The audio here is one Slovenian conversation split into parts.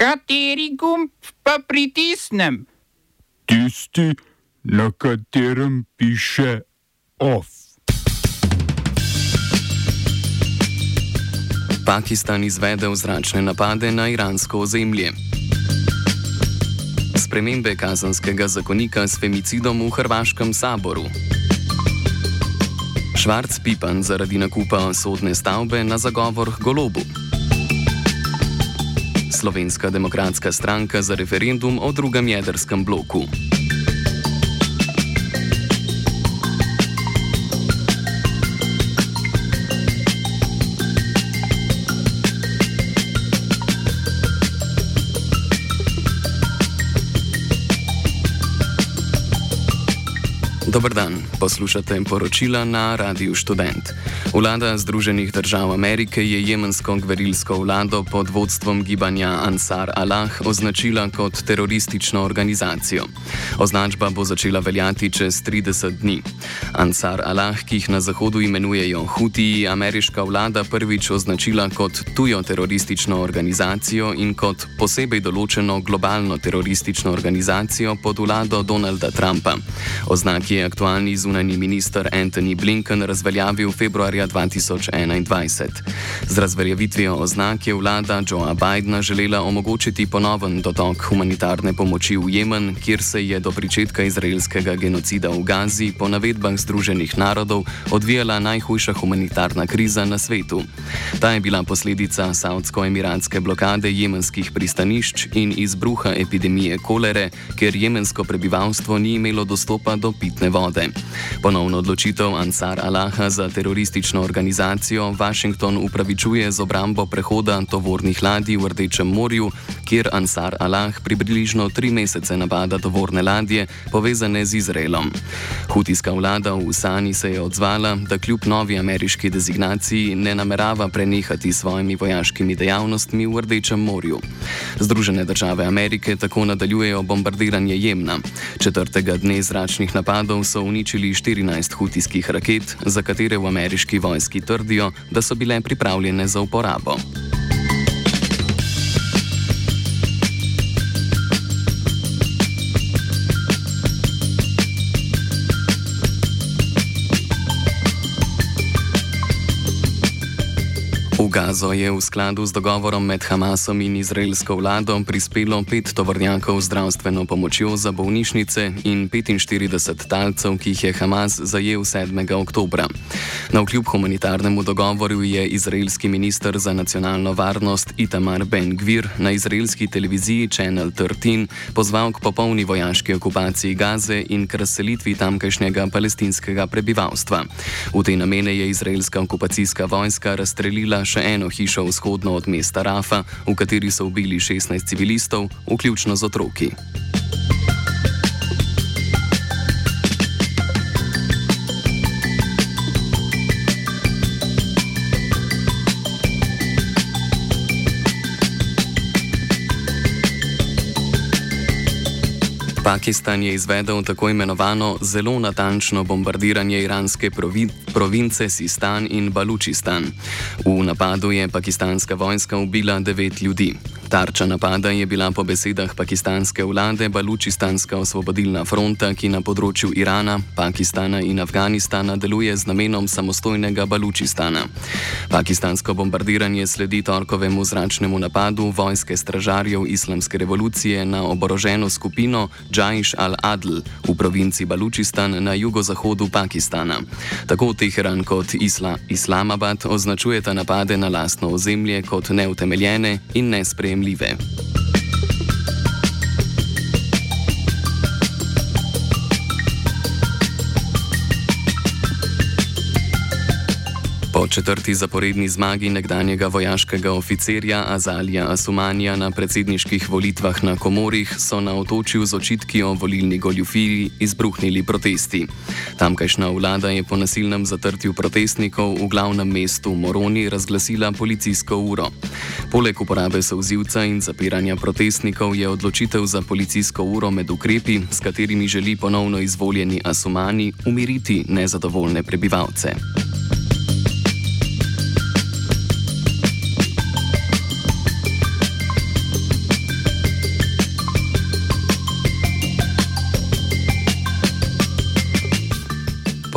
Kateri gumb pa pritisnem? Tisti, na katerem piše OF. Pakistan izvedel zračne napade na iransko ozemlje. Spremembe kazanskega zakonika s femicidom v Hrvaškem saboru. Švarc Pipan zaradi nakupa sodne stavbe na zagovor Golobu. Slovenska demokratska stranka za referendum o drugem jedrskem bloku. Dobr dan, poslušate poročila na Radiu Student. Vlada Združenih držav Amerike je jemensko gverilsko vlado pod vodstvom gibanja Ansar Allah označila kot teroristično organizacijo. Označba bo začela veljati čez 30 dni. Ansar Allah, ki jih na Zahodu imenujejo Hutiji, ameriška vlada prvič označila kot tujo teroristično organizacijo in kot posebej določeno globalno teroristično organizacijo pod vlado Donalda Trumpa. Oznak je aktualni zunani minister Anthony Blinken razveljavil februarja 2021. Z razveljavitvijo oznak je vlada Joea Bidna želela omogočiti ponoven dotok humanitarne pomoči v Jemen, kjer se je do pričetka izraelskega genocida v Gazi po navedbah Združenih narodov odvijala najhujša humanitarna kriza na svetu. Ta je bila posledica saudsko-emiratske blokade jemenskih pristanišč in izbruha epidemije kolere, ker jemensko prebivalstvo ni imelo dostopa do pitne vode. Ponovno odločitev Ansar Allaha za teroristično organizacijo Washington upravičuje z obrambo prehoda tovornih ladij v Rdečem morju, kjer Ansar Allah približno tri mesece napada tovorne ladje povezane z Izraelom. Hutijska vlada v Usani se je odzvala, da kljub novi ameriški dezignaciji ne namerava prenehati s svojimi vojaškimi dejavnostmi v Rdečem morju. Združene države Amerike tako nadaljujejo bombardiranje Jemna. Četrtega dne zračnih napadov so uničili 14 hutijskih raket, za katere v ameriški vojski trdijo, da so bile pripravljene za uporabo. Gazo je v skladu z dogovorom med Hamasom in izraelsko vlado prispelo pet tovornjakov zdravstveno pomočjo za bolnišnice in 45 talcev, ki jih je Hamas zajel 7. oktober. Na vkljub humanitarnemu dogovoru je izraelski minister za nacionalno varnost Itamar Ben-Gvir na izraelski televiziji Channel 13 pozval k popolni vojaški okupaciji Gaze in k razselitvi tamkajšnjega palestinskega prebivalstva. V te namene je izraelska okupacijska vojska razstrelila še eno hišo vzhodno od mesta Rafa, v kateri so ubili 16 civilistov, vključno z otroki. Pakistan je izvedel tako imenovano zelo natančno bombardiranje iranske provi province Sistan in Balučistan. V napadu je pakistanska vojska ubila devet ljudi. Tarča napada je bila po besedah pakistanske vlade Balučistanska osvobodilna fronta, ki na področju Irana, Pakistana in Afganistana deluje z namenom samostojnega Balučistana. Pakistansko bombardiranje sledi torkovemu zračnemu napadu vojske stražarjev islamske revolucije na oboroženo skupino Džajš al-Adl v provinci Balučistan na jugozahodu Pakistana. Tako Teheran kot Isla Islamabad označujeta napade na lastno ozemlje kot neutemeljene in nesprejemljive możliwe. Četrti zaporedni zmagi nekdanjega vojaškega oficerja Azalija Asumanija na predsedniških volitvah na Komorih so na otočju z očitki o volilni goljufiji izbruhnili protesti. Tamkajšnja vlada je po nasilnem zatrtju protestnikov v glavnem mestu Moroni razglasila policijsko uro. Poleg uporabe sozivca in zapiranja protestnikov je odločitev za policijsko uro med ukrepi, s katerimi želi ponovno izvoljeni Asumani umiriti nezadovoljne prebivalce.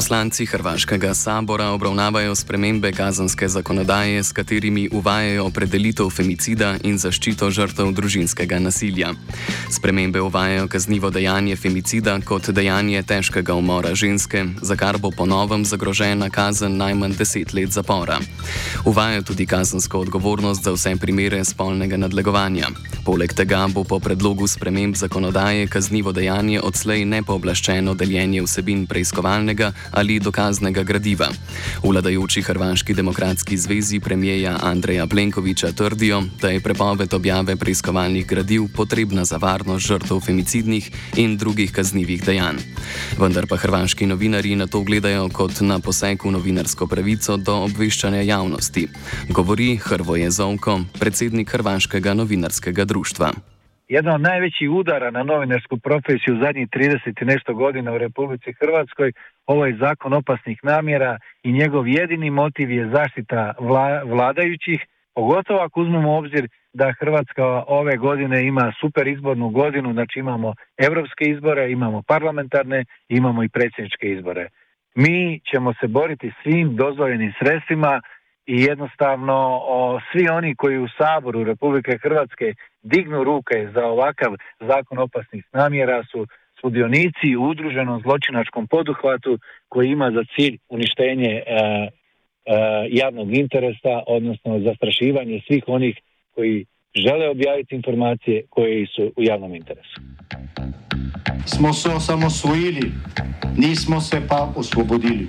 Poslanci Hrvaškega sabora obravnavajo spremembe kazanske zakonodaje, s katerimi uvajajo opredelitev femicida in zaščito žrtev družinskega nasilja. Spremembe uvajajo kaznivo dejanje femicida kot dejanje težkega umora ženske, za kar bo po novem zagrožena kazen najmanj 10 let zapora. Uvajajo tudi kazansko odgovornost za vse primere spolnega nadlegovanja. Poleg tega bo po predlogu sprememb zakonodaje kaznivo dejanje odslej nepooblaščeno deljenje vsebin preiskovalnega ali dokaznega gradiva. Vladajoči Hrvaški demokratski zvezi premijeja Andreja Plenkoviča trdijo, da je prepoved objave preiskovalnih gradiv potrebna za varnost žrtev femicidnih in drugih kaznjivih dejanj. Vendar pa hrvaški novinari na to gledajo kot na poseg v novinarsko pravico do obveščanja javnosti, govori Hrvoje Zovko, predsednik Hrvaškega novinarskega društva. Jedan od najvećih udara na novinarsku profesiju u zadnjih 30 i nešto godina u Republici Hrvatskoj, ovo je zakon opasnih namjera i njegov jedini motiv je zaštita vla, vladajućih, pogotovo ako uzmemo u obzir da Hrvatska ove godine ima super izbornu godinu, znači imamo evropske izbore, imamo parlamentarne, imamo i predsjedničke izbore. Mi ćemo se boriti svim dozvoljenim sredstvima i jednostavno o, svi oni koji u Saboru Republike Hrvatske dignu ruke za ovakav zakon opasnih namjera su sudionici u udruženom zločinačkom poduhvatu koji ima za cilj uništenje e, e, javnog interesa, odnosno zastrašivanje svih onih koji žele objaviti informacije koje su u javnom interesu. Smo se osamosvojili, nismo se pa osvobodili.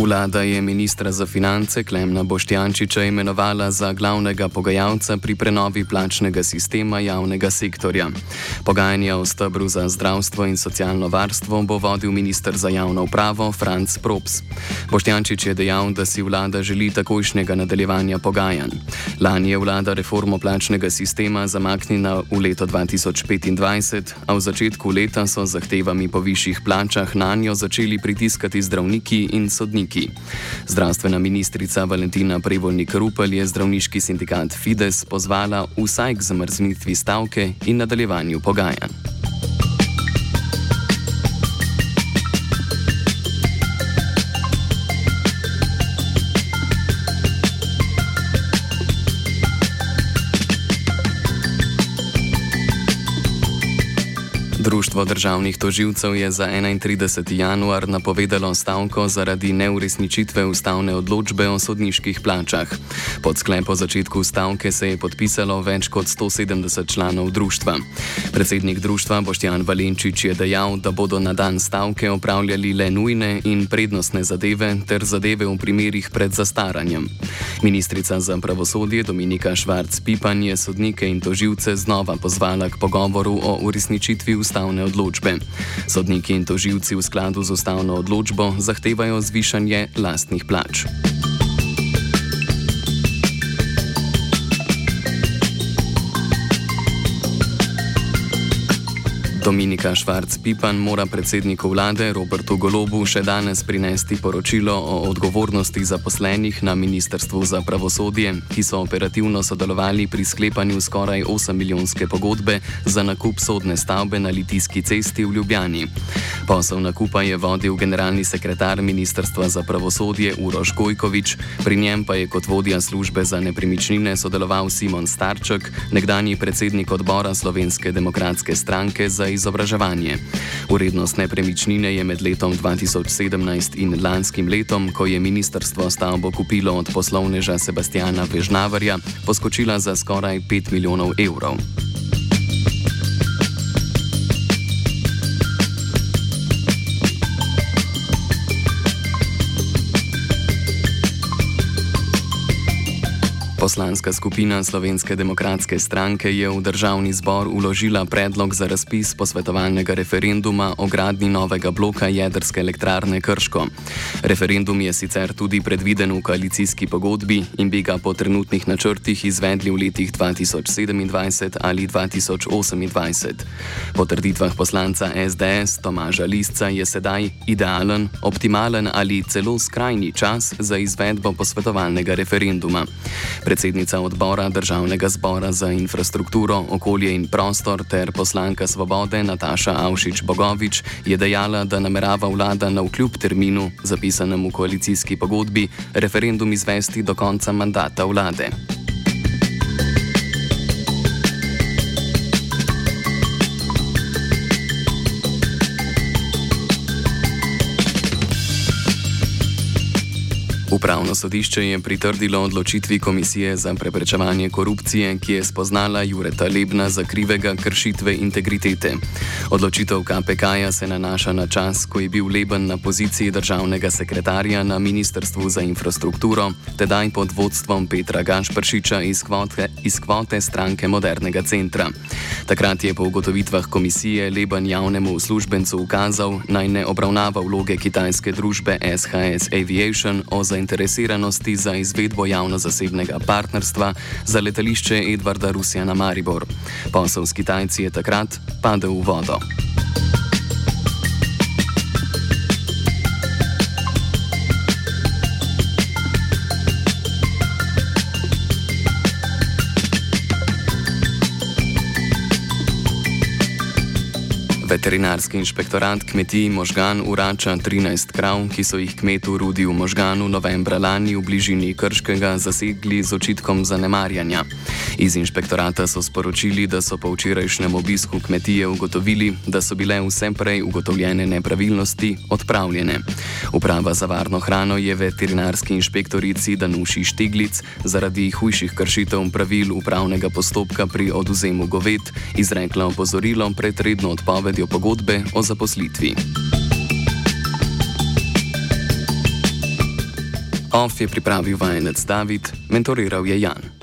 Vlada je ministra za finance Klemna Boštjančiča imenovala za glavnega pogajalca pri prenovi plačnega sistema javnega sektorja. Pogajanja o stebru za zdravstvo in socialno varstvo bo vodil ministr za javno upravo Franz Props. Boštjančič je dejal, da si vlada želi takojšnjega nadaljevanja pogajanj. Lani je vlada reformo plačnega sistema zamaknila v leto 2025, a v začetku leta so zahtevami po višjih plačah na njo začeli pritiskati zdravniki in sodniki zdravniki. Zdravstvena ministrica Valentina Prevoljnik Rupel je zdravniški sindikat Fides pozvala vsaj k zamrznitvi stavke in nadaljevanju pogajanj. Društvo državnih toživcev je za 31. januar napovedalo stavko zaradi neuresničitve ustavne odločbe o sodniških plačah. Pod sklep o začetku stavke se je podpisalo več kot 170 članov društva. Predsednik društva Boštjan Valenčič je dejal, da bodo na dan stavke opravljali le nujne in prednostne zadeve ter zadeve v primerih pred zastaranjem. Ministrica za pravosodje Dominika Švarc-Pipan je sodnike in toživce znova pozvala k pogovoru o uresničitvi ustavne ustavne odločbe. Sodniki in toživci v skladu z ustavno odločbo zahtevajo zvišanje lastnih plač. Dominika Švarc-Pipan mora predsedniku vlade Robertu Golobu še danes prinesti poročilo o odgovornosti zaposlenih na Ministrstvu za pravosodje, ki so operativno sodelovali pri sklepanju skoraj 8 milijonske pogodbe za nakup sodne stavbe na Litijski cesti v Ljubljani. Posel nakupa je vodil generalni sekretar Ministrstva za pravosodje Uroš Gojkovič, pri njem pa je kot vodja službe za nepremičnine sodeloval Simon Starček, nekdani predsednik odbora Slovenske demokratske stranke za izgledanje izobraževanje. Urednost nepremičnine je med letom 2017 in lanskim letom, ko je ministrstvo stavbo kupilo od poslovneža Sebastiana Vežnavarja, poskočila za skoraj 5 milijonov evrov. Poslanska skupina Slovenske demokratske stranke je v državni zbor uložila predlog za razpis posvetovalnega referenduma o gradni novega bloka jedrske elektrarne Krško. Referendum je sicer tudi predviden v koalicijski pogodbi in bi ga po trenutnih načrtih izvedli v letih 2027 ali 2028. Po trditvah poslanca SDS Tomaža Lisca je sedaj idealen, optimalen ali celo skrajni čas za izvedbo posvetovalnega referenduma. Predsednica odbora Državnega zbora za infrastrukturo, okolje in prostor ter poslanka Svobode Nataša Avšič Bogovič je dejala, da namerava vlada na vkljub terminu, zapisanem v koalicijski pogodbi, referendum izvesti do konca mandata vlade. Upravno sodišče je pritrdilo odločitvi Komisije za preprečevanje korupcije, ki je spoznala Jureta Lebna za krivega kršitve integritete. Odločitev KPK-ja se nanaša na čas, ko je bil Leben na poziciji državnega sekretarja na Ministrstvu za infrastrukturo, tedaj pod vodstvom Petra Gašpršiča iz kvote, iz kvote stranke Modernega centra. Takrat je po ugotovitvah komisije Leben javnemu uslužbencu ukazal, naj ne obravnava vloge kitajske družbe SHS Aviation o zainteresiranosti zainteresiranosti za izvedbo javno-zasebnega partnerstva za letališče Edvarda Rusija na Maribor. Posel s Kitajci je takrat padel v vodo. Veterinarski inšpektorat kmetij Možgan urača 13 krav, ki so jih kmetu Rudi v Možganu novembra lani v bližini Krškega zasegli z očitkom zanemarjanja. Iz inšpektorata so sporočili, da so po včerajšnjem obisku kmetije ugotovili, da so bile vse prej ugotovljene nepravilnosti odpravljene. Uprava za varno hrano je veterinarski inšpektorici Danuši Štiglic zaradi hujših kršitev pravil upravnega postopka pri oduzemu goved izrekla opozorilo pred redno odpovedjo pogodbe o zaposlitvi. OF je pripravil vajenec David, mentoriral je Jan.